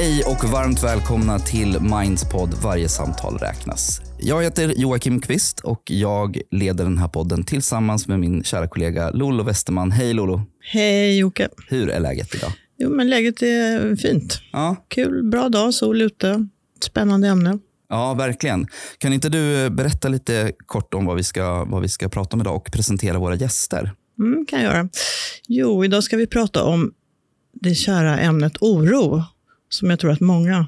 Hej och varmt välkomna till Minds podd Varje samtal räknas. Jag heter Joakim Kvist och jag leder den här podden tillsammans med min kära kollega Lolo Westerman. Hej Lolo! Hej Jocke! Hur är läget idag? Jo, men läget är fint. Ja, Kul, bra dag, sol ute. Spännande ämne. ja verkligen. Kan inte du berätta lite kort om vad vi ska, vad vi ska prata om idag och presentera våra gäster? Mm, kan jag göra. Jo, idag ska vi prata om det kära ämnet oro, som jag tror att många,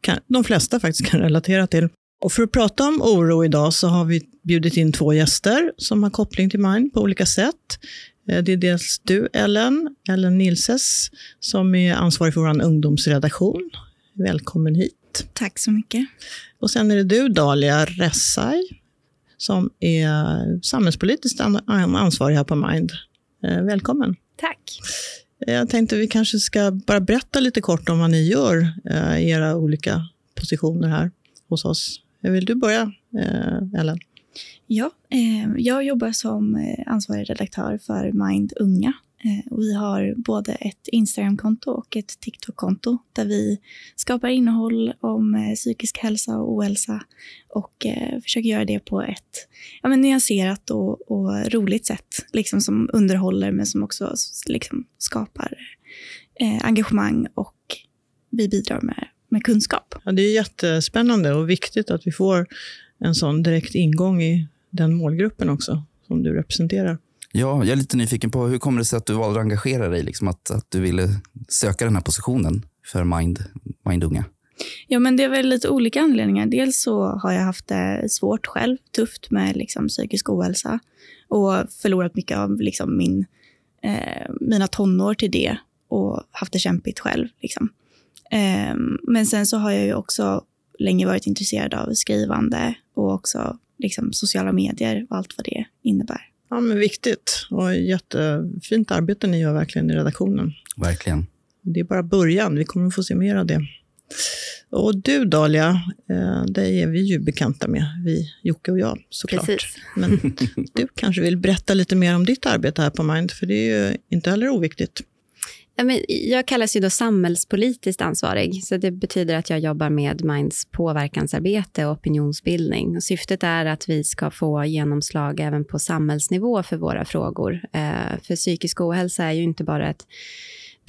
kan, de flesta faktiskt kan relatera till. Och för att prata om oro idag så har vi bjudit in två gäster som har koppling till Mind på olika sätt. Eh, Det är dels du, Ellen, Ellen Nilses, som är ansvarig för vår ungdomsredaktion. Välkommen hit. Tack så mycket. Och sen är det du, Dalia Ressai, som är samhällspolitiskt an- ansvarig här på Mind. Eh, Välkommen. Tack. Jag tänkte vi kanske ska bara berätta lite kort om vad ni gör eh, i era olika positioner här hos oss. Eh, vill du börja, eh, Ellen? Ja, jag jobbar som ansvarig redaktör för Mind Unga. Eh, vi har både ett Instagramkonto och ett TikTok-konto där vi skapar innehåll om eh, psykisk hälsa och ohälsa och eh, försöker göra det på ett ja, men nyanserat och, och roligt sätt liksom som underhåller men som också liksom, skapar eh, engagemang och vi bidrar med, med kunskap. Ja, det är jättespännande och viktigt att vi får en sån direkt ingång i den målgruppen också, som du representerar. Ja, jag är lite nyfiken på hur kommer det sig att du valde att engagera dig, liksom att, att du ville söka den här positionen för Mind, Mind Unga? Ja, men det är väl lite olika anledningar. Dels så har jag haft det svårt själv, tufft med liksom, psykisk ohälsa och förlorat mycket av liksom, min, eh, mina tonår till det och haft det kämpigt själv. Liksom. Eh, men sen så har jag ju också länge varit intresserad av skrivande och också liksom, sociala medier och allt vad det innebär. Ja, men viktigt och jättefint arbete ni gör verkligen i redaktionen. Verkligen. Det är bara början, vi kommer att få se mer av det. Och du Dalia, eh, dig är vi ju bekanta med, vi, Jocke och jag såklart. Precis. Men du kanske vill berätta lite mer om ditt arbete här på Mind, för det är ju inte heller oviktigt. Jag kallas ju då samhällspolitiskt ansvarig. Så Det betyder att jag jobbar med Minds påverkansarbete och opinionsbildning. Och syftet är att vi ska få genomslag även på samhällsnivå för våra frågor. Eh, för psykisk ohälsa är ju inte bara ett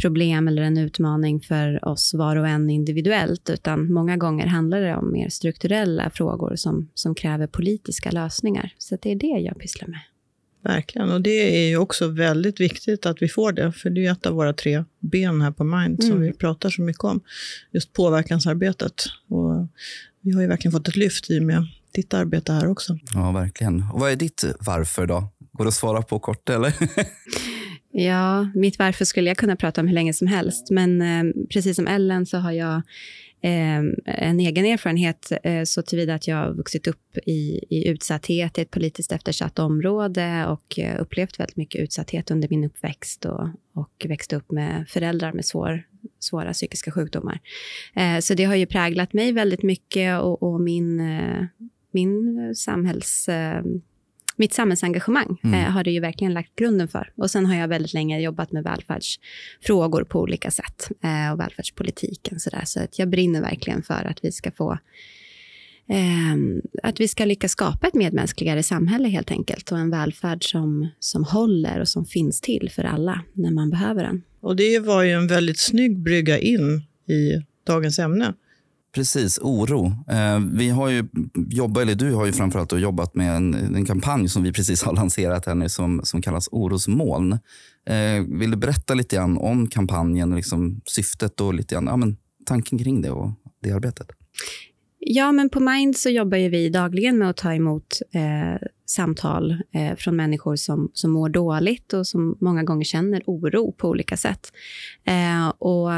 problem eller en utmaning för oss var och en individuellt, utan många gånger handlar det om mer strukturella frågor som, som kräver politiska lösningar. Så det är det jag pysslar med. Verkligen, och det är ju också väldigt viktigt att vi får det, för det är ju ett av våra tre ben här på Mind som Mm. vi pratar så mycket om, just påverkansarbetet. Och vi har ju verkligen fått ett lyft i och med ditt arbete här också. Ja, verkligen. Och vad är ditt varför då? Går det att svara på kort eller? Ja, mitt varför skulle jag kunna prata om hur länge som helst. Men eh, precis som Ellen så har jag Ehm, en egen erfarenhet eh, så tillvida att jag har vuxit upp i, i utsatthet i ett politiskt eftersatt område och eh, upplevt väldigt mycket utsatthet under min uppväxt och, och växte upp med föräldrar med svår, svåra psykiska sjukdomar. Eh, så det har ju präglat mig väldigt mycket och, och min, min samhälls... Eh, mitt samhällsengagemang Mm. eh, har det ju verkligen lagt grunden för. Och sen har jag väldigt länge jobbat med välfärdsfrågor på olika sätt eh, och välfärdspolitiken. Så, där. så att jag brinner verkligen för att vi ska få ehm, att vi ska lyckas skapa ett medmänskligare samhälle helt enkelt och en välfärd som, som håller och som finns till för alla när man behöver den. Och det var ju en väldigt snygg brygga in i dagens ämne. Precis, oro. Eh, vi har ju jobbat, eller du har ju framförallt jobbat med en, en kampanj som vi precis har lanserat här nu som, som kallas Orosmoln. Eh, vill du berätta lite grann om kampanjen, och liksom syftet och lite grann, ja, men, tanken kring det och det arbetet? Ja, men på Mind så jobbar ju vi dagligen med att ta emot eh, samtal eh, från människor som, som mår dåligt och som många gånger känner oro på olika sätt. Eh, och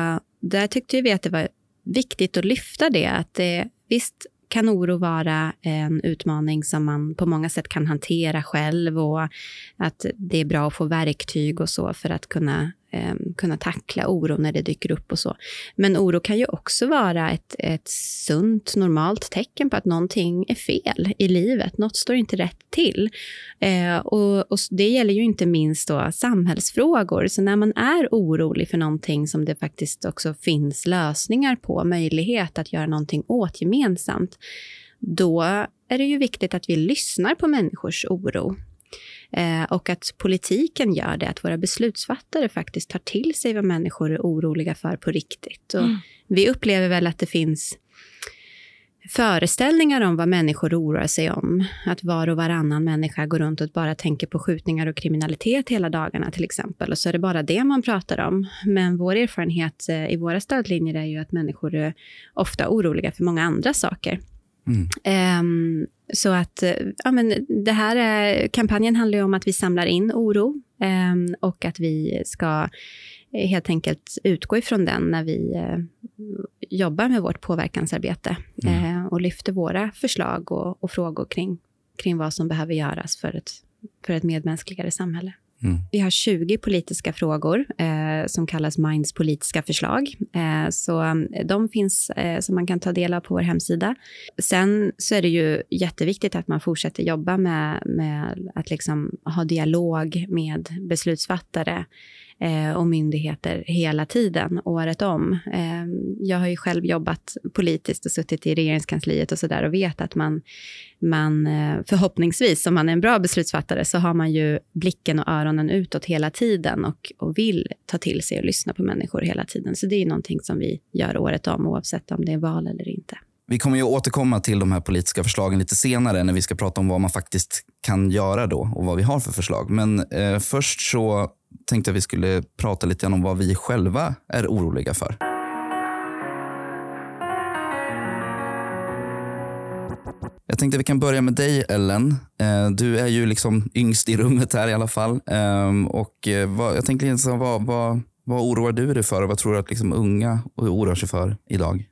där tyckte vi att det var viktigt att lyfta det, att det, visst kan oro vara en utmaning som man på många sätt kan hantera själv och att det är bra att få verktyg och så för att kunna eh, kunna tackla oro när det dyker upp och så. Men oro kan ju också vara ett, ett sunt, normalt tecken på att någonting är fel i livet. Något står inte rätt till. Eh, och, och, Det gäller ju inte minst då samhällsfrågor. Så när man är orolig för någonting som det faktiskt också finns lösningar på, möjlighet att göra någonting åt gemensamt, då är det ju viktigt att vi lyssnar på människors oro. Eh, och att politiken gör det, att våra beslutsfattare faktiskt tar till sig vad människor är oroliga för på riktigt. Och mm. Vi upplever väl att det finns föreställningar om vad människor oroar sig om. Att var och varannan människa går runt och bara tänker på skjutningar och kriminalitet hela dagarna till exempel. Och så är det bara det man pratar om. Men vår erfarenhet eh, i våra stödlinjer är ju att människor är ofta oroliga för många andra saker. Mm. Um, så att ja, men det här är, kampanjen handlar om att vi samlar in oro um, och att vi ska helt enkelt utgå ifrån den när vi uh, jobbar med vårt påverkansarbete mm. uh, och lyfter våra förslag och, och, frågor kring, kring vad som behöver göras för ett, för ett medmänskligare samhälle. Mm. Vi har 20 politiska frågor eh, som kallas Minds politiska förslag. Eh, så mm, de finns eh, som man kan ta del av på vår hemsida. Sen så är det ju jätteviktigt att man fortsätter jobba med, med att liksom ha dialog med beslutsfattare Eh, och myndigheter hela tiden, året om. Eh, jag har ju själv jobbat politiskt och suttit i regeringskansliet och sådär och vet att man, man eh, förhoppningsvis, om man är en bra beslutsfattare, så har man ju blicken och öronen utåt hela tiden och, och vill ta till sig och lyssna på människor hela tiden. Så det är någonting som vi gör året om, oavsett om det är val eller inte. Vi kommer ju återkomma till de här politiska förslagen lite senare när vi ska prata om vad man faktiskt kan göra då och vad vi har för förslag. Men eh, först så tänkte att vi skulle prata lite om vad vi själva är oroliga för. Jag tänkte vi kan börja med dig Ellen. Eh, du är ju liksom yngst i rummet här i alla fall. Ehm, och eh, jag tänkte, liksom, vad, vad, vad oroar du dig för och vad tror du att liksom unga oroar sig för idag?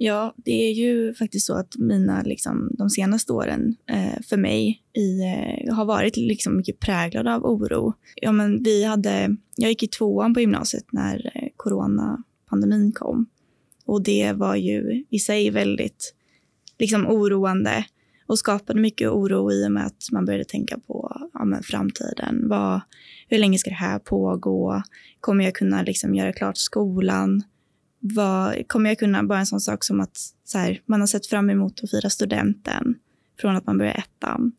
Ja, det är ju faktiskt så att mina, liksom, de senaste åren eh, för mig i, eh, har varit liksom mycket präglade av oro. Ja, men vi hade, jag gick i tvåan på gymnasiet när eh, coronapandemin kom. Och det var ju i sig väldigt liksom, oroande och skapade mycket oro i och med att man började tänka på ja, men framtiden. Vad, hur länge ska det här pågå? Kommer jag kunna liksom, göra klart skolan? Vad, kommer jag kunna, bara en sån sak som att så här, man har sett fram emot att fira studenten från att man börjar ettan.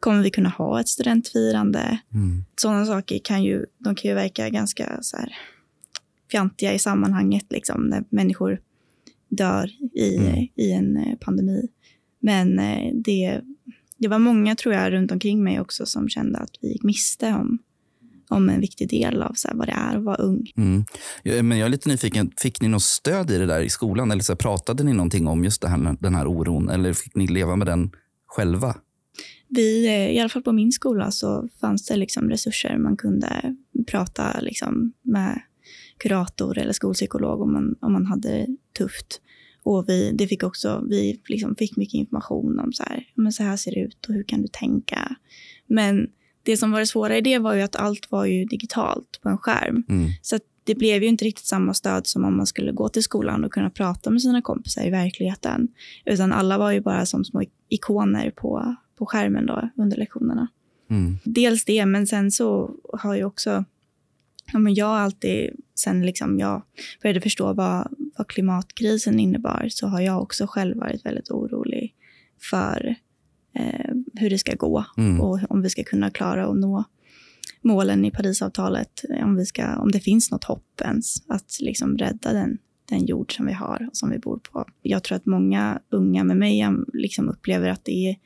Kommer vi kunna ha ett studentfirande? Mm. Sådana saker kan ju, de kan ju verka ganska så här, fjantiga i sammanhanget, liksom, när människor dör i, mm. i en eh, pandemi. Men eh, det, det var många, tror jag, runt omkring mig också som kände att vi gick miste om om en viktig del av så vad det är att vara ung. Mm. Men jag är lite nyfiken, fick ni något stöd i det där i skolan? Eller så pratade ni någonting om just här, den här oron? Eller fick ni leva med den själva? Vi, eh, I alla fall på min skola så fanns det liksom resurser. Man kunde prata liksom med kurator eller skolpsykolog om man, om man hade det tufft. Och vi, det fick också, vi liksom fick mycket information om så här, men så här ser det ut och hur kan du tänka? Men det som var det svåra i det var ju att allt var ju digitalt på en skärm. Mm. Så det blev ju inte riktigt samma stöd som om man skulle gå till skolan och kunna prata med sina kompisar i verkligheten. Utan alla var ju bara som små ikoner på, på skärmen då under lektionerna. Mm. Dels det, men sen så har ju också ja, men jag alltid, sen liksom jag började förstå vad, vad klimatkrisen innebar, så har jag också själv varit väldigt orolig för eh, hur det ska gå mm. och om vi ska kunna klara att nå målen i Parisavtalet. Om, vi ska, om det finns något hopp ens att liksom rädda den, den jord som vi har och som vi bor på. Jag tror att många unga med mig liksom upplever att det är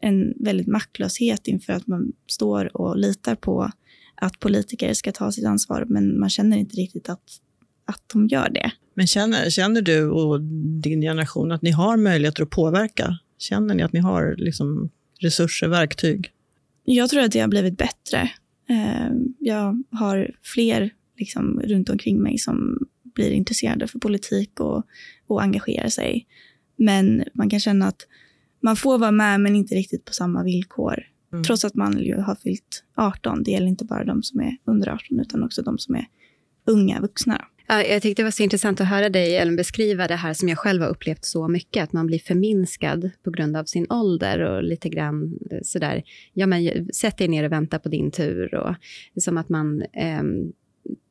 en väldigt maktlöshet inför att man står och litar på att politiker ska ta sitt ansvar, men man känner inte riktigt att, att de gör det. Men känner, känner du och din generation att ni har möjligheter att påverka Känner ni att ni har liksom resurser, verktyg? Jag tror att det har blivit bättre. Eh, jag har fler liksom runt omkring mig som blir intresserade för politik och, och engagerar sig. Men man kan känna att man får vara med, men inte riktigt på samma villkor. Mm. Trots att man ju har fyllt 18. Det gäller inte bara de som är under 18, utan också de som är unga vuxna. Ja, jag tyckte det var så intressant att höra dig Ellen, beskriva det här som jag själv har upplevt så mycket, att man blir förminskad på grund av sin ålder och lite grann eh, sådär, ja men sätt dig ner och vänta på din tur och som att man eh,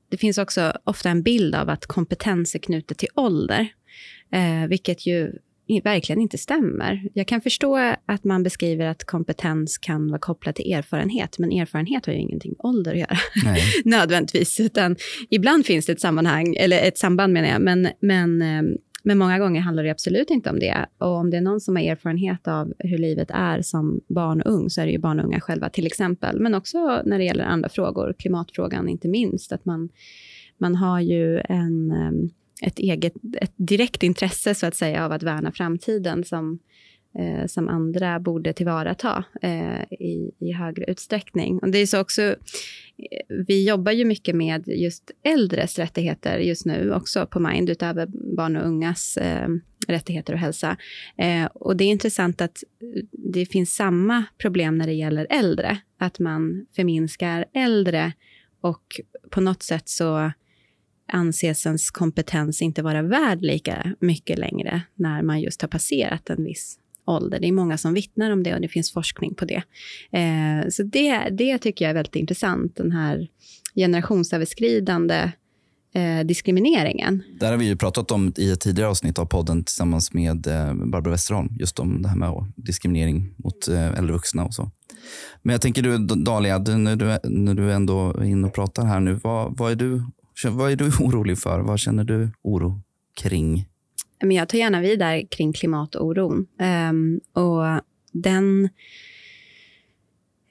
det finns också ofta en bild av att kompetens är knutet till ålder, eh, vilket ju verkligen inte stämmer. Jag kan förstå att man beskriver att kompetens kan vara kopplat till erfarenhet, men erfarenhet har ju ingenting med ålder att göra, nödvändigtvis. Utan ibland finns det ett sammanhang, eller ett samband menar jag, men, men, ehm, men många gånger handlar det absolut inte om det. Och om det är någon som har erfarenhet av hur livet är som barn och ung, så är det ju barn och unga själva till exempel. Men också när det gäller andra frågor, klimatfrågan inte minst, att man, man har ju en ehm, ett eget, ett direkt intresse så att säga av att värna framtiden som, eh, som andra borde tillvarata eh, i, i högre utsträckning. Och det är så också, eh, vi jobbar ju mycket med just äldres rättigheter just nu också på Mind, utöver barn och ungas eh, rättigheter och hälsa. Eh, och det är intressant att det finns samma problem när det gäller äldre, att man förminskar äldre och på något sätt så anses ens kompetens inte vara värd lika mycket längre när man just har passerat en viss ålder. Det är många som vittnar om det och det finns forskning på det. Eh, så det, det tycker jag är väldigt intressant, den här generationsöverskridande eh, diskrimineringen. Där har vi ju pratat om i ett tidigare avsnitt av podden tillsammans med eh, Barbara Westerholm, just om det här med diskriminering mot eh, äldre vuxna och så. Men jag tänker du, Dalia, när du, när du ändå är inne och pratar här nu, vad, vad är du vad är du orolig för? Vad känner du oro kring? jag tar gärna vid där kring klimatoron. Um, och den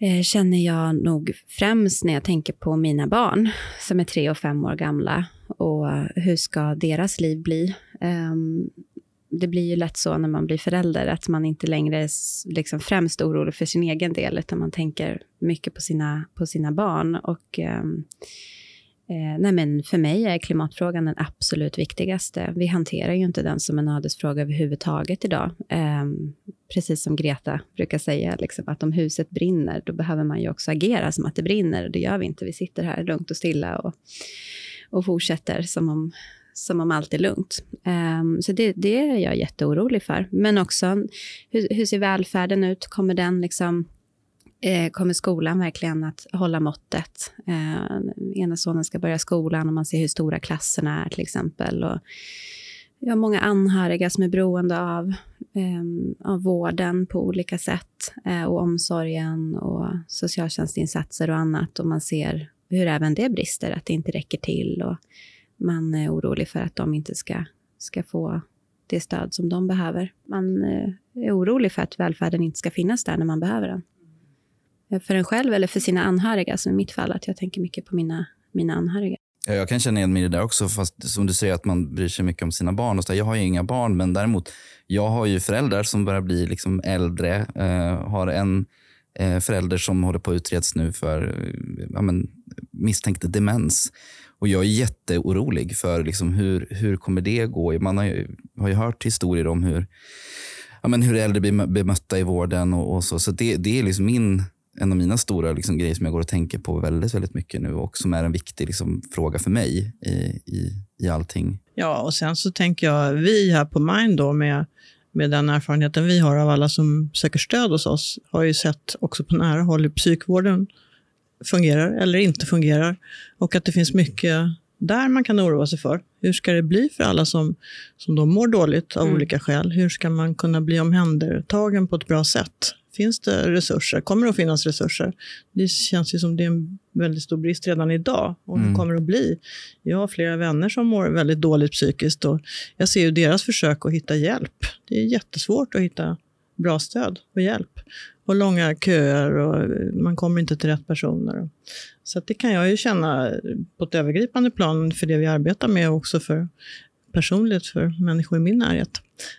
eh, känner jag nog främst när jag tänker på mina barn som är tre och fem år gamla. Och hur ska deras liv bli? Um, det blir ju lätt så när man blir förälder att man inte längre är liksom främst orolig för sin egen del, utan man tänker mycket på sina, på sina barn. Och um, Eh, nej men för mig är klimatfrågan den absolut viktigaste. Vi hanterar ju inte den som en ödesfråga överhuvudtaget idag. Eh, precis som Greta brukar säga, liksom, att om huset brinner, då behöver man ju också agera som att det brinner. Det gör vi inte. Vi sitter här lugnt och stilla och, och fortsätter som om, som om allt är lugnt. Um, så det, det, är jag jätteorolig för. Men också, hur, hur ser välfärden ut? Kommer den liksom eh, kommer skolan verkligen att hålla måttet. Eh, ena sonen ska börja skolan och man ser hur stora klasserna är till exempel. Och jag har många anhöriga som är beroende av, eh, av vården på olika sätt eh, och omsorgen och socialtjänstinsatser och annat. Och man ser hur även det brister, att det inte räcker till. Och man är orolig för att de inte ska, ska få det stöd som de behöver. Man eh, är orolig för att välfärden inte ska finnas där när man behöver den för en själv eller för sina anhöriga, som i mitt fall, att jag tänker mycket på mina, mina anhöriga. Ja, jag kan känna igen mig i det där också, fast som du säger att man bryr sig mycket om sina barn. Och så, jag har ju inga barn, men däremot, jag har ju föräldrar som börjar bli liksom äldre. Eh, har en eh, förälder som håller på att utreds nu för eh, ja, men, misstänkt demens. Och jag är jätteorolig för liksom, hur, hur kommer det gå. Man har ju, har ju hört historier om hur, ja, men hur äldre blir bemötta i vården och, och så. Så det, det är liksom min en av mina stora liksom, grejer som jag går och tänker på väldigt, väldigt mycket nu och som är en viktig liksom, fråga för mig i, i, i allting. Ja, och sen så tänker jag, vi här på Mind då med, med den erfarenheten vi har av alla som söker stöd hos oss, har ju sett också på nära håll hur psykvården fungerar eller inte fungerar och att det finns mycket där man kan oroa sig för. Hur ska det bli för alla som, som då mår dåligt av mm. olika skäl? Hur ska man kunna bli omhändertagen på ett bra sätt? Finns det resurser? Kommer det att finnas resurser? Det känns ju som det är en väldigt stor brist redan idag och mm. det kommer att bli. Jag har flera vänner som mår väldigt dåligt psykiskt och jag ser ju deras försök att hitta hjälp. Det är jättesvårt att hitta bra stöd och hjälp. Och långa köer och man kommer inte till rätt personer. Så det kan jag ju känna på ett övergripande plan för det vi arbetar med och också för personligt för människor i min närhet.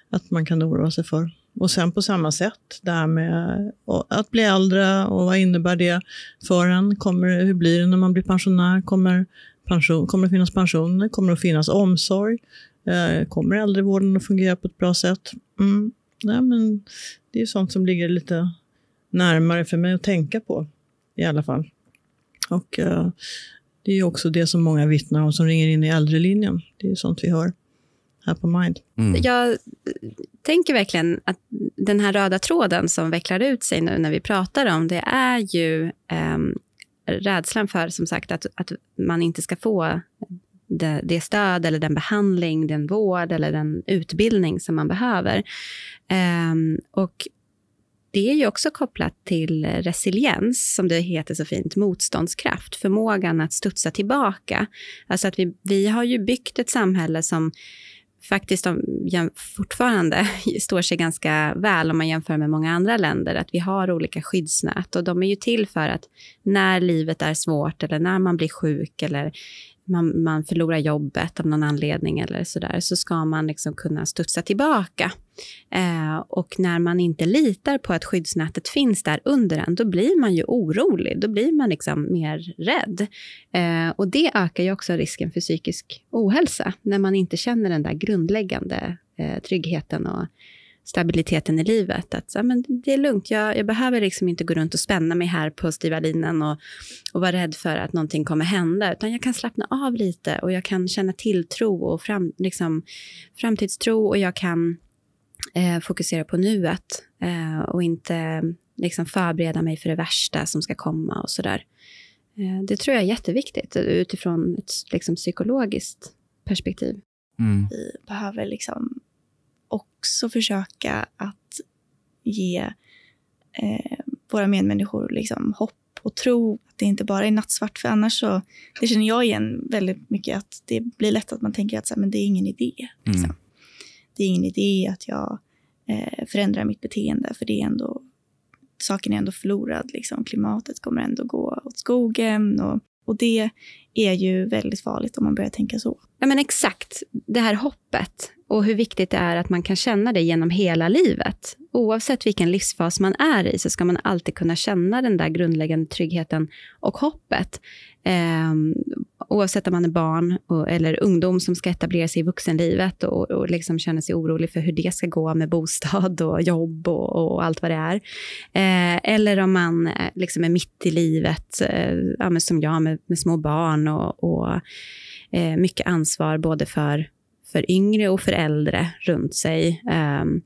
Att man kan oroa sig för. Och sen på samma sätt, det här med att bli äldre och vad innebär det för en? Kommer, hur blir det när man blir pensionär? Kommer, pension, kommer det finnas pensioner? Kommer det att finnas omsorg? Eh, kommer äldrevården att fungera på ett bra sätt? Mm. Nej, men det är sånt som ligger lite närmare för mig att tänka på i alla fall. Och eh, Det är också det som många vittnar om som ringer in i äldrelinjen. Det är sånt vi hör här på Mind. Mm. Jag tänker verkligen att den här röda tråden som vecklar ut sig nu när vi pratar om det är ju eh, rädslan för som sagt att, att man inte ska få det, det, stöd eller den behandling, den vård eller den utbildning som man behöver. Eh, och det är ju också kopplat till resiliens, som det heter så fint, motståndskraft, förmågan att studsa tillbaka. Alltså att vi, vi har ju byggt ett samhälle som faktiskt fortfarande står sig ganska väl om man jämför med många andra länder. Att vi har olika skyddsnät och de är ju till för att när livet är svårt eller när man blir sjuk eller man, man förlorar jobbet av någon anledning eller sådär, så ska man liksom kunna studsa tillbaka. Eh, och när man inte litar på att skyddsnätet finns där under en, då blir man ju orolig. Då blir man liksom mer rädd. Eh, och det ökar ju också risken för psykisk ohälsa, när man inte känner den där grundläggande eh, tryggheten och stabiliteten i livet. Att ja, men det är lugnt, jag, jag, behöver liksom inte gå runt och spänna mig här på styva linan och, och vara rädd för att någonting kommer hända, utan jag kan slappna av lite och jag kan känna tilltro och fram, liksom, framtidstro och jag kan eh, fokusera på nuet eh, och inte liksom, förbereda mig för det värsta som ska komma och sådär. Eh, det tror jag är jätteviktigt utifrån ett liksom, psykologiskt perspektiv. Mm. Vi behöver liksom också försöka att ge eh, våra medmänniskor liksom hopp och tro att det inte bara är nattsvart. För annars så, det känner jag igen väldigt mycket, att det blir lätt att man tänker att så här, men det är ingen idé. Liksom. Mm. Det är ingen idé att jag eh, förändrar mitt beteende, för det är ändå, saken är ändå förlorad. Liksom. Klimatet kommer ändå gå åt skogen. Och, och det är ju väldigt farligt om man börjar tänka så. Ja, men exakt. Det här hoppet och hur viktigt det är att man kan känna det genom hela livet. Oavsett vilken livsfas man är i så ska man alltid kunna känna den där grundläggande tryggheten och hoppet. Eh, oavsett om man är barn och, eller ungdom som ska etablera sig i vuxenlivet och, och liksom känner sig orolig för hur det ska gå med bostad och jobb och, och allt vad det är. Eh, eller om man eh, liksom är mitt i livet, eh, ja, som jag med, med små barn och, och eh, mycket ansvar både för för yngre och för äldre runt sig. Um,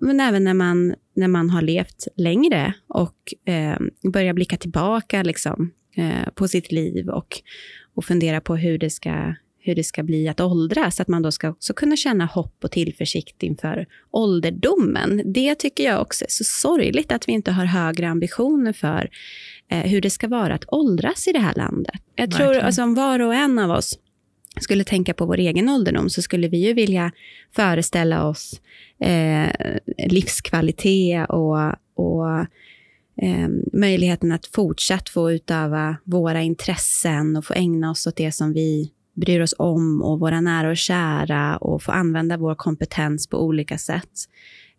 men även när man, när man har levt längre och um, börjar blicka tillbaka liksom, uh, på sitt liv och, och fundera på hur det ska hur det ska bli att åldras, att man då ska också kunna känna hopp och tillförsikt inför ålderdomen. Det tycker jag också är så sorgligt att vi inte har högre ambitioner för eh, hur det ska vara att åldras i det här landet. Jag Verkligen. tror, alltså, om var och en av oss skulle tänka på vår egen ålderdom så skulle vi ju vilja föreställa oss eh, livskvalitet och, och eh, möjligheten att fortsatt få utöva våra intressen och få ägna oss åt det som vi bryr oss om och våra nära och kära och få använda vår kompetens på olika sätt.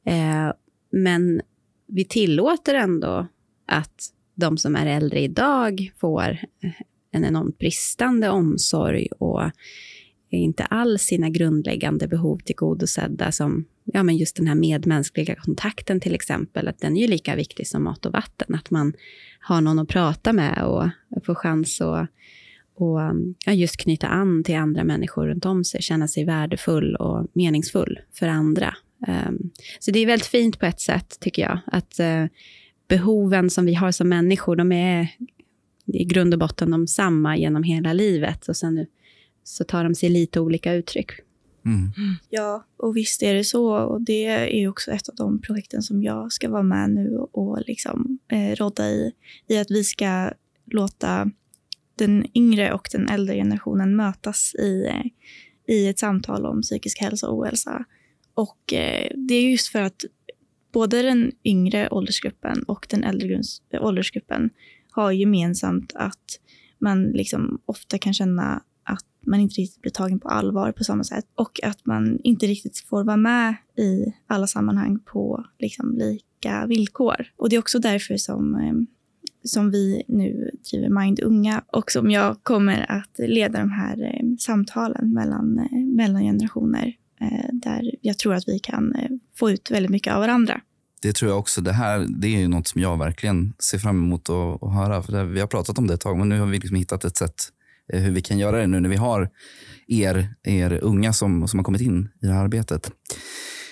Eh, men vi tillåter ändå att de som är äldre idag får en enormt bristande omsorg och inte alls sina grundläggande behov tillgodosedda som ja, men just den här medmänskliga kontakten till exempel, att den är ju lika viktig som mat och vatten, att man har någon att prata med och får chans att och, ja, just knyta an till andra människor runt om sig, känna sig värdefull och meningsfull för andra. Um, så det är väldigt fint på ett sätt, tycker jag, att uh, behoven som vi har som människor, de är i grund och botten de samma genom hela livet. Och sen så tar de sig lite olika uttryck. Mm. Ja, och visst är det så. Och det är också ett av de projekten som jag ska vara med nu och liksom, eh, råda i. I att vi ska låta den yngre och den äldre generationen mötas i, eh, i ett samtal om psykisk hälsa och ohälsa. Och eh, det är just för att både den yngre åldersgruppen och den äldre åldersgruppen har gemensamt att man liksom ofta kan känna att man inte riktigt blir tagen på allvar på samma sätt och att man inte riktigt får vara med i alla sammanhang på liksom lika villkor. Och det är också därför som, eh, som vi nu driver Mind Unga och som jag kommer att leda de här eh, samtalen mellan, eh, mellan generationer där jag tror att vi kan få ut väldigt mycket av varandra det tror jag också. Det här det är något som jag verkligen ser fram emot att, att höra. För det, vi har pratat om det ett tag, men nu har vi liksom hittat ett sätt, eh, hur vi kan göra det nu när vi har er, er unga som, som har kommit in i det här arbetet.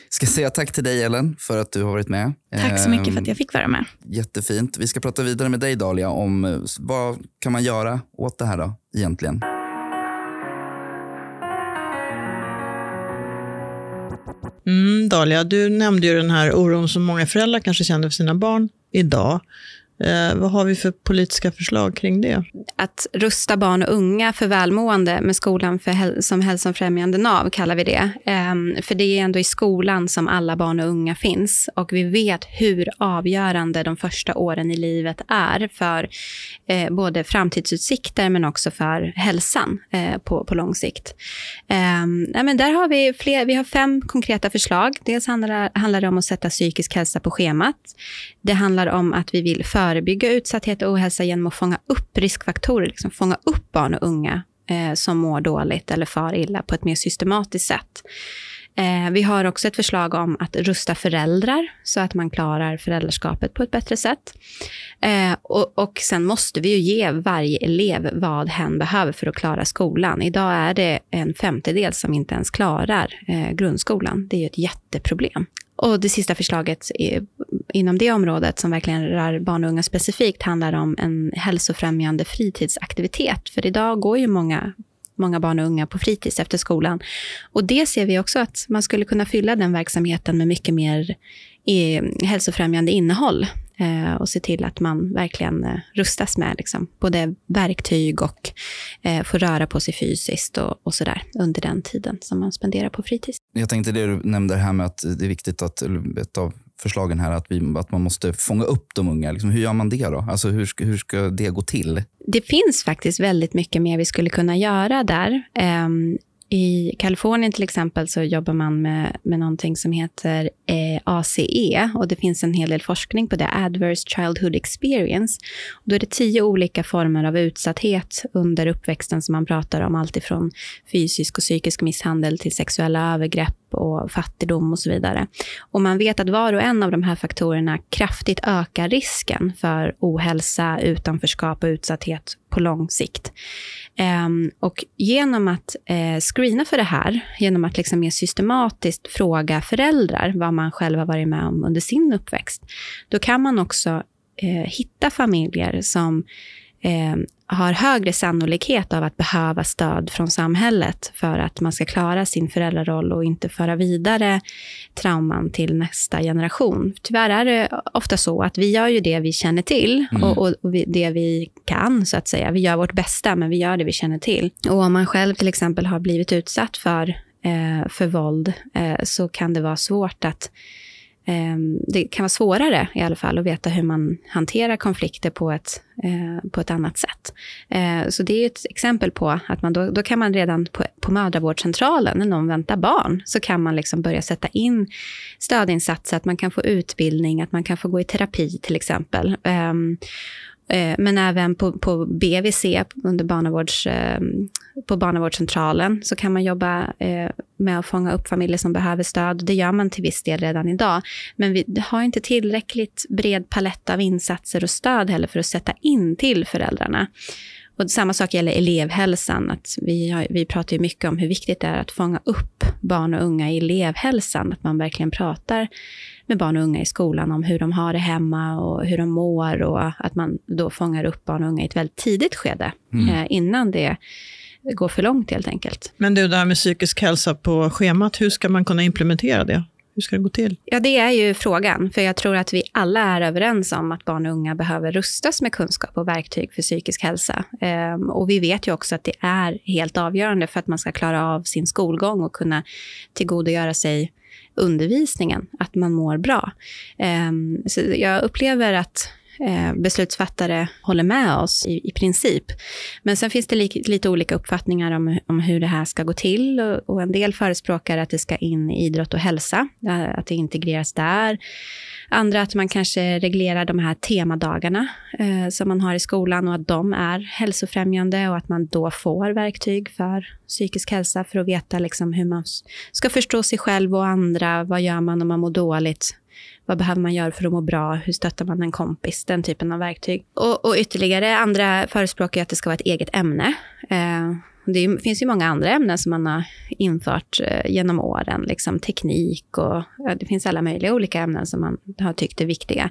ska säga tack till dig Ellen för att du har varit med. Tack så mycket för att Ehm, jag fick vara med. Jättefint. Vi ska prata vidare med dig Dalia om eh, vad kan man göra åt det här då egentligen? Mm, Dalia, du nämnde ju den här oron som många föräldrar kanske känner för sina barn idag. Eh, vad har vi för politiska förslag kring det? Att rusta barn och unga för välmående med skolan för häl- som hälsofrämjande nav, kallar vi det. Eh, för det är ändå i skolan som alla barn och unga finns. Och vi vet hur avgörande de första åren i livet är för eh, både framtidsutsikter men också för hälsan eh, på, på lång sikt. Ehm, men där har vi, fler, vi har fem konkreta förslag. Dels handlar, handlar det om att sätta psykisk hälsa på schemat. Det handlar om att vi vill förebygga utsatthet och ohälsa genom att fånga upp riskfaktorer, liksom fånga upp barn och unga eh, som mår dåligt eller far illa på ett mer systematiskt sätt. Eh, vi har också ett förslag om att rusta föräldrar så att man klarar föräldraskapet på ett bättre sätt. Eh, och, och sen måste vi ju ge varje elev vad hen behöver för att klara skolan. Idag är det en femtedel som inte ens klarar eh, grundskolan. Det är ju ett jätteproblem. Och det sista förslaget är, inom det området som verkligen rör barn och unga specifikt handlar om en hälsofrämjande fritidsaktivitet. För idag går ju många många barn och unga på fritids efter skolan. Och det ser vi också att man skulle kunna fylla den verksamheten med mycket mer hälsofrämjande innehåll eh, och se till att man verkligen eh, rustas med liksom, både verktyg och eh, får röra på sig fysiskt och, och sådär under den tiden som man spenderar på fritids. Jag tänkte det du nämnde här med att det är viktigt att, ett av förslagen här, att, vi, att man måste fånga upp de unga. Liksom, hur gör man det då? Alltså hur ska, hur ska det gå till? Det finns faktiskt väldigt mycket mer vi skulle kunna göra där. Ehm, i Kalifornien till exempel så jobbar man med, med någonting som heter eh, ACE och det finns en hel del forskning på det, Adverse Childhood Experience. Och då är det tio olika former av utsatthet under uppväxten som man pratar om, allt ifrån fysisk och psykisk misshandel till sexuella övergrepp och fattigdom och så vidare. Och man vet att var och en av de här faktorerna kraftigt ökar risken för ohälsa, utanförskap och utsatthet på lång sikt. Ehm, och genom att eh, screena för det här, genom att liksom mer systematiskt fråga föräldrar vad man själv har varit med om under sin uppväxt, då kan man också eh, hitta familjer som eh, har högre sannolikhet av att behöva stöd från samhället för att man ska klara sin föräldraroll och inte föra vidare trauman till nästa generation. Tyvärr är det ofta så att vi gör ju det vi känner till Mm. och, och, och det vi kan, så att säga. Vi gör vårt bästa, men vi gör det vi känner till. Och om man själv till exempel har blivit utsatt för, eh, för våld eh, så kan det vara svårt att Ehm, Ehm, det kan vara svårare i alla fall att veta hur man hanterar konflikter på ett, eh, på ett annat sätt. Eh, så det är ett exempel på att man då, då kan man redan på, på mödravårdscentralen, när någon väntar barn, så kan man liksom börja sätta in stödinsatser, att man kan få utbildning, att man kan få gå i terapi till exempel. Ehm, Eh, men även på, på BVC, under barnavårds, eh, på barnavårdscentralen, så kan man jobba eh, med att fånga upp familjer som behöver stöd. Det gör man till viss del redan idag. Men vi har inte tillräckligt bred palett av insatser och stöd heller för att sätta in till föräldrarna. Och samma sak gäller elevhälsan. Att vi, har, vi pratar ju mycket om hur viktigt det är att fånga upp barn och unga i elevhälsan. Att man verkligen pratar med barn och unga i skolan om hur de har det hemma och hur de mår. Och att man då fångar upp barn och unga i ett väldigt tidigt skede. Mm. Eh, innan det går för långt helt enkelt. Men du, det här med psykisk hälsa på schemat, hur ska man kunna implementera det? Hur ska det gå till? Ja, det är ju frågan. För jag tror att vi alla är överens om att barn och unga behöver rustas med kunskap och verktyg för psykisk hälsa. Ehm, och vi vet ju också att det är helt avgörande för att man ska klara av sin skolgång och kunna tillgodogöra sig undervisningen, att man mår bra. Ehm, så jag upplever att Eh, beslutsfattare håller med oss i, i princip. Men sen finns det li, lite olika uppfattningar om, om hur det här ska gå till. Och, och en del förespråkar att det ska in i idrott och hälsa, eh, att det integreras där. Andra att man kanske reglerar de här temadagarna eh, som man har i skolan och att de är hälsofrämjande och att man då får verktyg för psykisk hälsa för att veta liksom hur man ska förstå sig själv och andra. Vad gör man om man mår dåligt? Vad behöver man göra för att må bra? Hur stöttar man en kompis? Den typen av verktyg. Och, och ytterligare andra förespråkar att det ska vara ett eget ämne. Eh, det finns ju många andra ämnen som man har infört eh, genom åren, liksom teknik och ja, det finns alla möjliga olika ämnen som man har tyckt är viktiga.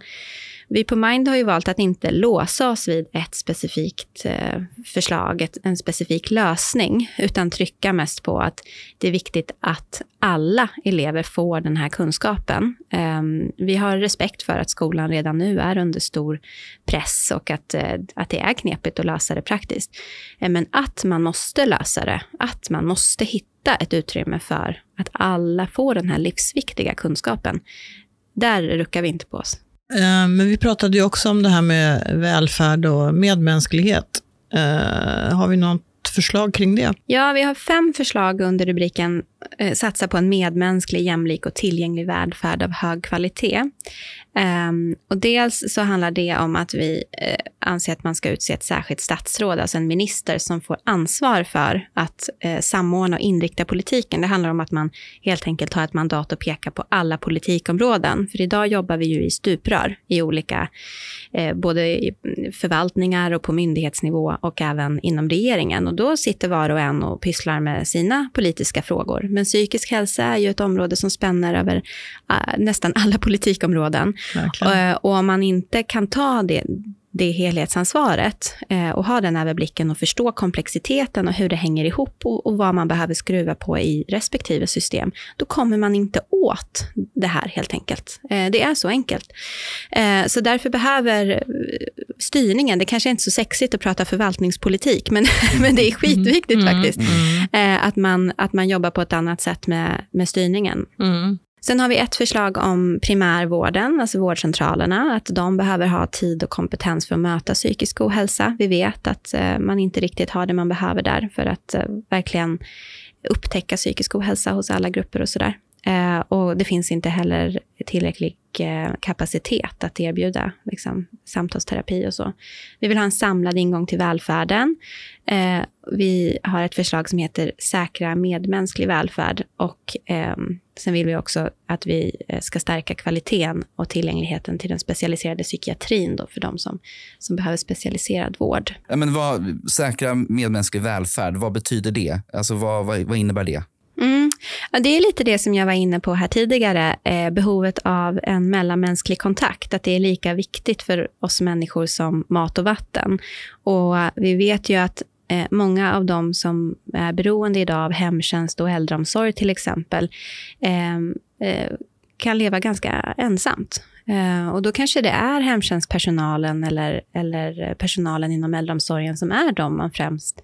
Vi på Mind har ju valt att inte låsa oss vid ett specifikt eh, förslag, en specifik lösning, utan trycka mest på att det är viktigt att alla elever får den här kunskapen. Ehm, vi har respekt för att skolan redan nu är under stor press och att, eh, att det är knepigt att lösa det praktiskt. Eh, men att man måste lösa det, att man måste hitta ett utrymme för att alla får den här livsviktiga kunskapen. Där ruckar vi inte på oss. Eh, men vi pratade ju också om det här med välfärd och medmänsklighet. Eh, har vi något förslag kring det? Ja, vi har fem förslag under rubriken eh, Satsa på en medmänsklig, jämlik och tillgänglig välfärd av hög kvalitet. Um, och dels så handlar det om att vi uh, anser att man ska utse ett särskilt statsråd, alltså en minister som får ansvar för att uh, samordna och inrikta politiken. Det handlar om att man helt enkelt har ett mandat att peka på alla politikområden. För idag jobbar vi ju i stuprör i olika, uh, både i förvaltningar och på myndighetsnivå och även inom regeringen. Och då sitter var och en och pysslar med sina politiska frågor. Men psykisk hälsa är ju ett område som spänner över nästan alla politikområden. Verkligen. Och om man inte kan ta det, det helhetsansvaret eh, och ha den överblicken och förstå komplexiteten och hur det hänger ihop och, och, vad man behöver skruva på i respektive system, då kommer man inte åt det här helt enkelt. Eh, det är så enkelt. Eh, så därför behöver styrningen, det kanske är inte är så sexigt att prata förvaltningspolitik, men, men det är skitviktigt mm, faktiskt, mm. att, man, att man jobbar på ett annat sätt med, med styrningen. Sen har vi ett förslag om primärvården, alltså vårdcentralerna, att de behöver ha tid och kompetens för att möta psykisk ohälsa. Vi vet att eh, man inte riktigt har det man behöver där för att eh, verkligen upptäcka psykisk ohälsa hos alla grupper och sådär. Eh, och det finns inte heller tillräcklig kapacitet att erbjuda liksom, samtalsterapi och så. Vi vill ha en samlad ingång till välfärden. Vi har ett förslag som heter Säkra medmänsklig välfärd och ehm, sen vill vi också att vi eh, ska stärka kvaliteten och tillgängligheten till den specialiserade psykiatrin då för de som, som behöver specialiserad vård. Ja, men vad, säkra medmänsklig välfärd, vad betyder det? Alltså, vad, vad, vad innebär det? Mm. Ja, det är lite det som jag var inne på här tidigare, eh, behovet av en mellanmänsklig kontakt, att det är lika viktigt för oss människor som mat och vatten. Och vi vet ju att eh, många av de som är beroende idag av hemtjänst och äldreomsorg till exempel, eh, eh kan leva ganska ensamt. Uh, och då kanske det är hemtjänstpersonalen eller, eller personalen inom äldreomsorgen som är de man främst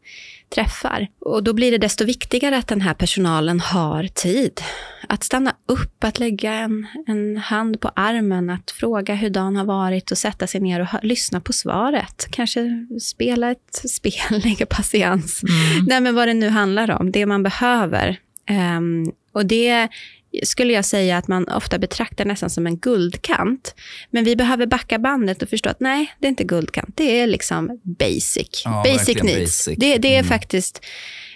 träffar. Och då blir det desto viktigare att den här personalen har tid. Att stanna upp, att lägga en, en hand på armen, att fråga hur dagen har varit och sätta sig ner och ha, lyssna på svaret. Kanske spela ett spel, lägga patiens. Mm. Nej, men vad det nu handlar om, det man behöver. Um, och det skulle jag säga att man ofta betraktar nästan som en guldkant. Men vi behöver backa bandet och förstå att nej, det är inte guldkant. Det är liksom basic. Ja, basic needs. Basic. Det, det, är mm. faktiskt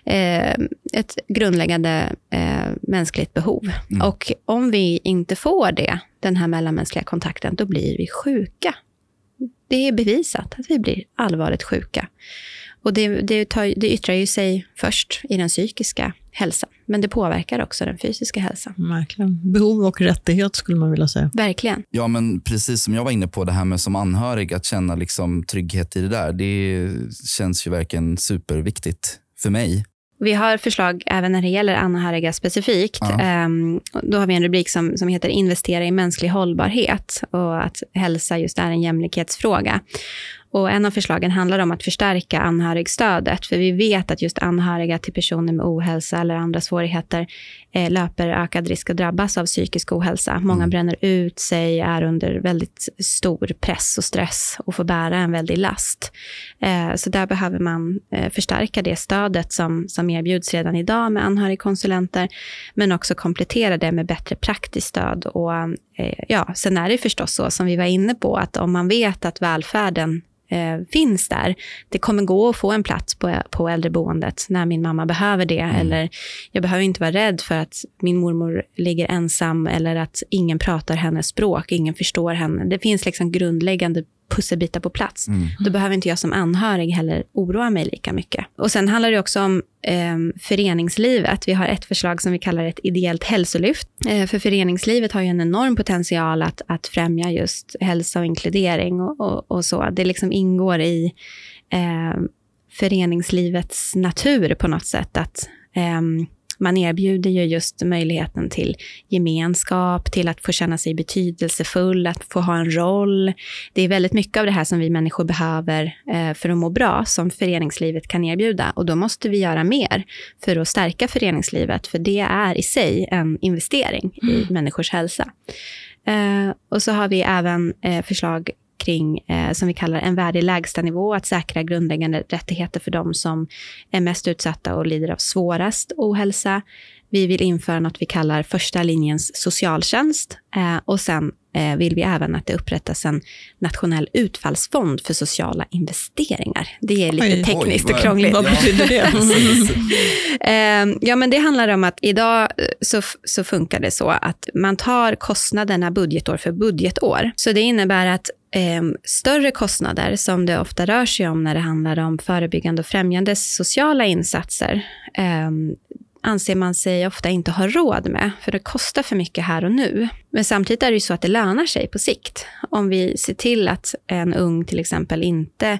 eh, ett grundläggande eh, mänskligt behov. Mm. Och om vi inte får det, den här mellanmänskliga kontakten, då blir vi sjuka. Det är bevisat att vi blir allvarligt sjuka. Och det, det, tar, det yttrar ju sig först i den psykiska hälsan, men det påverkar också den fysiska hälsan. Verkligen. Behov och rättighet skulle man vilja säga. Verkligen. Ja, men precis som jag var inne på, det här med som anhörig, att känna liksom trygghet i det där, det känns ju verkligen superviktigt för mig. Vi har förslag även när det gäller anhöriga specifikt. Ja. Um, då har vi en rubrik som, som heter Investera i mänsklig hållbarhet och att hälsa just är en jämlikhetsfråga. Och en av förslagen handlar om att förstärka anhörigstödet, för vi vet att just anhöriga till personer med ohälsa eller andra svårigheter eh, löper ökad risk att drabbas av psykisk ohälsa. Många mm. bränner ut sig, är under väldigt stor press och stress och får bära en väldig last. Eh, så där behöver man eh, förstärka det stödet som, som erbjuds redan idag med anhörigkonsulenter, men också komplettera det med bättre praktiskt stöd. Och, eh, ja, sen är det förstås så, som vi var inne på, att om man vet att välfärden eh, finns där. Det kommer gå att få en plats på, på äldreboendet när min mamma behöver det. Mm. Eller jag behöver inte vara rädd för att min mormor ligger ensam eller att ingen pratar hennes språk, ingen förstår henne. Det finns liksom grundläggande pusselbitar på plats. Mm. Då behöver inte jag som anhörig heller oroa mig lika mycket. Och Sen handlar det också om eh, föreningslivet. Vi har ett förslag som vi kallar ett ideellt hälsolyft. Eh, för föreningslivet har ju en enorm potential att, att främja just hälsa och inkludering och, och, och så. Det liksom ingår i eh, föreningslivets natur på något sätt att eh, man erbjuder ju just möjligheten till gemenskap, till att få känna sig betydelsefull, att få ha en roll. Det är väldigt mycket av det här som vi människor behöver eh, för att må bra, som föreningslivet kan erbjuda. Och då måste vi göra mer för att stärka föreningslivet, för det är i sig en investering i mm. människors hälsa. Eh, och så har vi även eh, förslag kring, eh, som vi kallar en värdig lägstanivå, att säkra grundläggande rättigheter för de som är mest utsatta och lider av svårast ohälsa. Vi vill införa något vi kallar första linjens socialtjänst eh, och sen eh, vill vi även att det upprättas en nationell utfallsfond för sociala investeringar. Det är lite oj, tekniskt oj, och krångligt. Vad betyder det? eh, ja, men det handlar om att idag eh, så, så funkar det så att man tar kostnaderna budgetår för budgetår. Så det innebär att eh, större kostnader som det ofta rör sig om när det handlar om förebyggande och främjande sociala insatser eh, anser man sig ofta inte ha råd med, för det kostar för mycket här och nu. Men samtidigt är det ju så att det lönar sig på sikt. Om vi ser till att en ung till exempel inte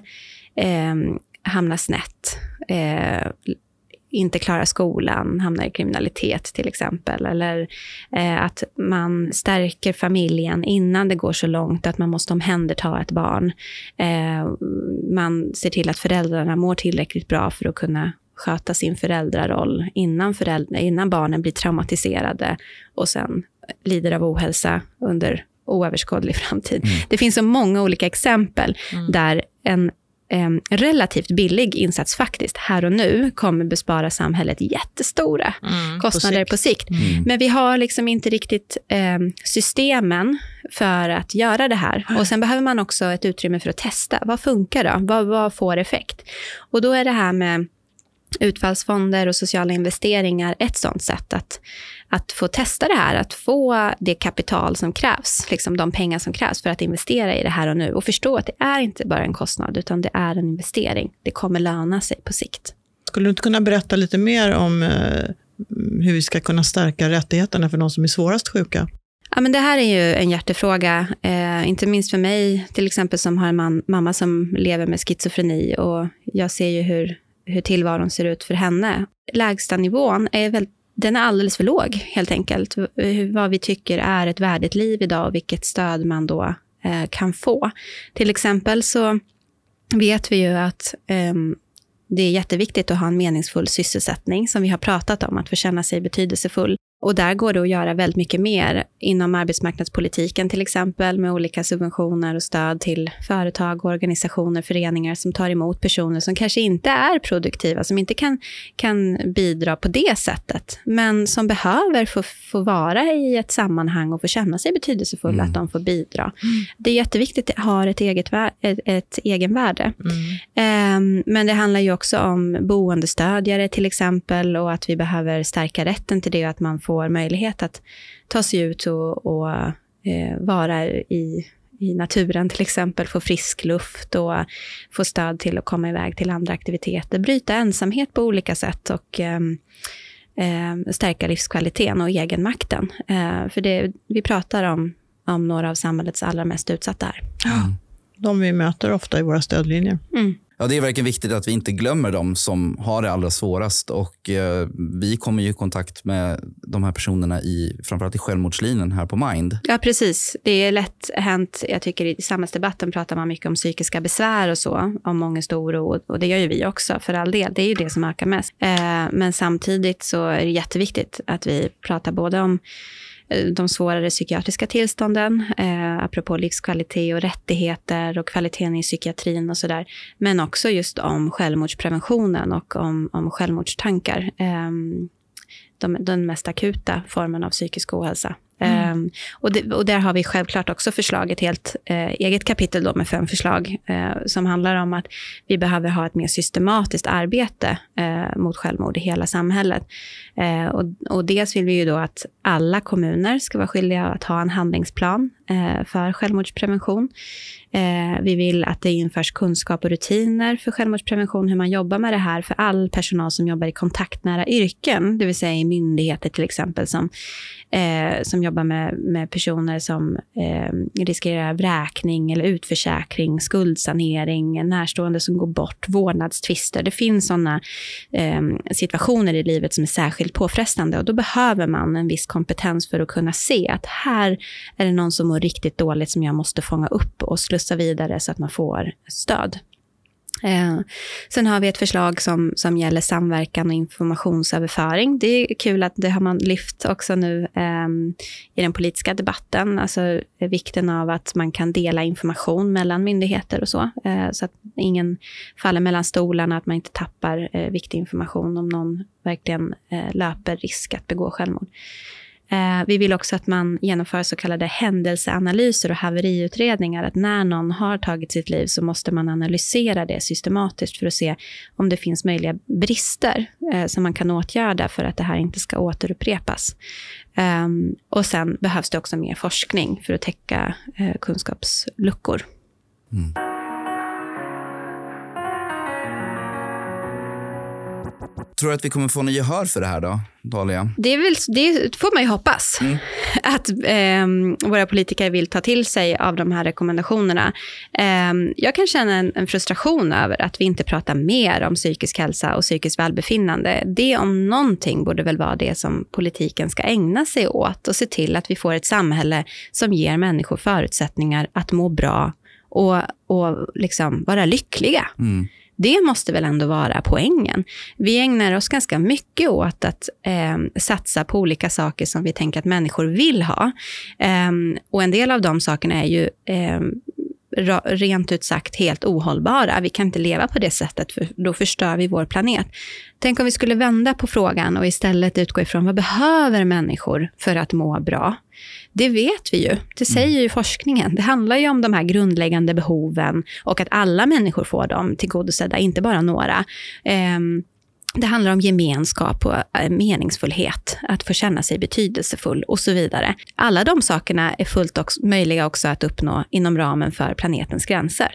eh, hamnar snett, eh, inte klarar skolan, hamnar i kriminalitet till exempel. Eller eh, att man stärker familjen innan det går så långt att man måste omhänderta ett barn. Eh, man ser till att föräldrarna mår tillräckligt bra för att kunna sköta sin föräldraroll innan, föräldrar, innan barnen blir traumatiserade och sen lider av ohälsa under oöverskådlig framtid. Mm. Det finns så många olika exempel mm. där en eh, relativt billig insats faktiskt här och nu kommer bespara samhället jättestora mm, kostnader på sikt. På sikt. Mm. Men vi har liksom inte riktigt eh, systemen för att göra det här. Och Sen behöver man också ett utrymme för att testa. Vad funkar då? Vad, vad får effekt? Och då är det här med utfallsfonder och sociala investeringar ett sånt sätt att, att få testa det här, att få det kapital som krävs, liksom de pengar som krävs för att investera i det här och nu och förstå att det är inte bara en kostnad, utan det är en investering. Det kommer löna sig på sikt. Skulle du inte kunna berätta lite mer om eh, hur vi ska kunna stärka rättigheterna för de som är svårast sjuka? Ja, men det här är ju en hjärtefråga, eh, inte minst för mig, till exempel som har en man, mamma som lever med schizofreni och jag ser ju hur hur tillvaron ser ut för henne. Lägstanivån är väl den är alldeles för låg, helt enkelt. Eh, vad vi tycker är ett värdigt liv idag och vilket stöd man då eh, kan få. Till exempel så vet vi ju att eh, det är jätteviktigt att ha en meningsfull sysselsättning, som vi har pratat om, att få känna sig betydelsefull. Och där går det att göra väldigt mycket mer inom arbetsmarknadspolitiken till exempel med olika subventioner och stöd till företag, organisationer, föreningar som tar emot personer som kanske inte är produktiva, som inte kan, kan bidra på det sättet, men som behöver få, få vara i ett sammanhang och få känna sig betydelsefulla, mm. att de får bidra. Mm. Det är jätteviktigt att har ett, eget, ett, ett egenvärde. Mm. Um, men det handlar ju också om boendestödjare till exempel och att vi behöver stärka rätten till det och att man får möjlighet att ta sig ut och, och eh, vara i, i naturen till exempel, få frisk luft och få stöd till att komma iväg till andra aktiviteter, bryta ensamhet på olika sätt och eh, eh, stärka livskvaliteten och egenmakten. Eh, för det, vi pratar om, om några av samhällets allra mest utsatta här. Mm. De vi möter ofta i våra stödlinjer. Mm. Ja, det är verkligen viktigt att vi inte glömmer dem som har det allra svårast. Och, eh, vi kommer ju i kontakt med de här personerna i framförallt i självmordslinjen här på Mind. Ja, precis. Det är lätt hänt. Jag tycker i samhällsdebatten pratar man mycket om psykiska besvär och så, om ångest och oro. Och det gör ju vi också, för all del. Det är ju det som ökar mest. Eh, men samtidigt så är det jätteviktigt att vi pratar både om Eh, de svårare psykiatriska tillstånden, eh, apropå livskvalitet och rättigheter och kvaliteten i psykiatrin och sådär. Men också just om självmordspreventionen och om, om självmordstankar. Eh, de, den mest akuta formen av psykisk ohälsa. Mm. Um, och, det, och, där har vi självklart också förslag, ett helt eh, eget kapitel då med fem förslag, eh, som handlar om att vi behöver ha ett mer systematiskt arbete eh, mot självmord i hela samhället. Eh, och, och dels vill vi ju då att alla kommuner ska vara skyldiga att ha en handlingsplan eh, för självmordsprevention. Eh, vi vill att det införs kunskap och rutiner för självmordsprevention, hur man jobbar med det här för all personal som jobbar i kontaktnära yrken, det vill säga i myndigheter till exempel, som, eh, som jobbar med, med personer som eh, riskerar vräkning eller utförsäkring, skuldsanering, närstående som går bort, vårdnadstvister. Det finns sådana eh, situationer i livet som är särskilt påfrestande och då behöver man en viss kompetens för att kunna se att här är det någon som mår riktigt dåligt som jag måste fånga upp och slussa vidare så att man får stöd. Eh, sen har vi ett förslag som, som gäller samverkan och informationsöverföring. Det är kul att det har man lyft också nu eh, i den politiska debatten. Alltså vikten av att man kan dela information mellan myndigheter och så. Eh, så att ingen faller mellan stolarna, att man inte tappar eh, viktig information om någon verkligen eh, löper risk att begå självmord. Eh, vi vill också att man genomför så kallade händelseanalyser och haveriutredningar. Att när någon har tagit sitt liv så måste man analysera det systematiskt för att se om det finns möjliga brister eh, som man kan åtgärda för att det här inte ska återupprepas. Eh, och sen behövs det också mer forskning för att täcka eh, kunskapsluckor. Mm. Tror du att vi kommer få något gehör för det här då, Dalia? Det, är väl, det får man ju hoppas. Mm. Att eh, våra politiker vill ta till sig av de här rekommendationerna. Eh, jag kan känna en, en, frustration över att vi inte pratar mer om psykisk hälsa och psykiskt välbefinnande. Det om någonting borde väl vara det som politiken ska ägna sig åt och se till att vi får ett samhälle som ger människor förutsättningar att må bra och, och liksom vara lyckliga. Mm. Det måste väl ändå vara poängen. Vi ägnar oss ganska mycket åt att eh, satsa på olika saker som vi tänker att människor vill ha. Eh, och en del av de sakerna är ju eh, rent ut sagt helt ohållbara. Vi kan inte leva på det sättet, för då förstör vi vår planet. Tänk om vi skulle vända på frågan och istället utgå ifrån vad behöver människor för att må bra? Det vet vi ju. Det mm. säger ju forskningen. Det handlar ju om de här grundläggande behoven och att alla människor får dem tillgodosedda, inte bara några. Um, det handlar om gemenskap och eh, meningsfullhet, att få känna sig betydelsefull och så vidare. Alla de sakerna är fullt också, möjliga också att uppnå inom ramen för planetens gränser.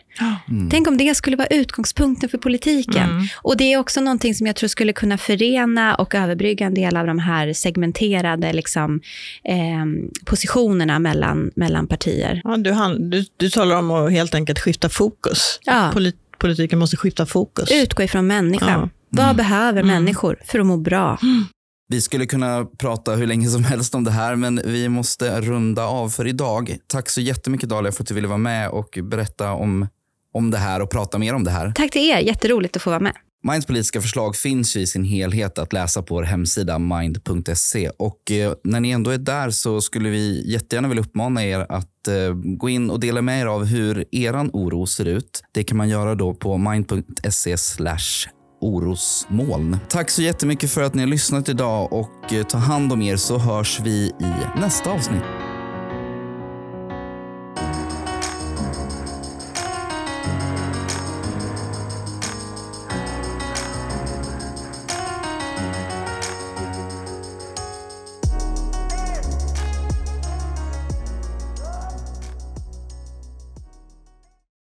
Mm. Tänk om det skulle vara utgångspunkten för politiken. Mm. Och det är också någonting som jag tror skulle kunna förena och överbrygga en del av de här segmenterade liksom, eh, positionerna mellan, mellan partier. Ja, du, du, du talar om att helt enkelt skifta fokus. Ja. Polit, politiken måste skifta fokus. Utgå ifrån människan. Ja. Vad mm. behöver mm. människor för att må bra? Vi skulle kunna prata hur länge som helst om det här, men vi måste runda av för idag. Tack så jättemycket Dalia för att du ville vara med och berätta om, om det här och prata mer om det här. Tack till er, jätteroligt att få vara med. Minds politiska förslag finns ju i sin helhet att läsa på vår hemsida mind.se. Och eh, när ni ändå är där så skulle vi jättegärna vilja uppmana er att eh, gå in och dela med er av hur er oro ser ut. Det kan man göra då på mind.se orosmoln. Tack så jättemycket för att ni har lyssnat idag och eh, ta hand om er så hörs vi i nästa avsnitt.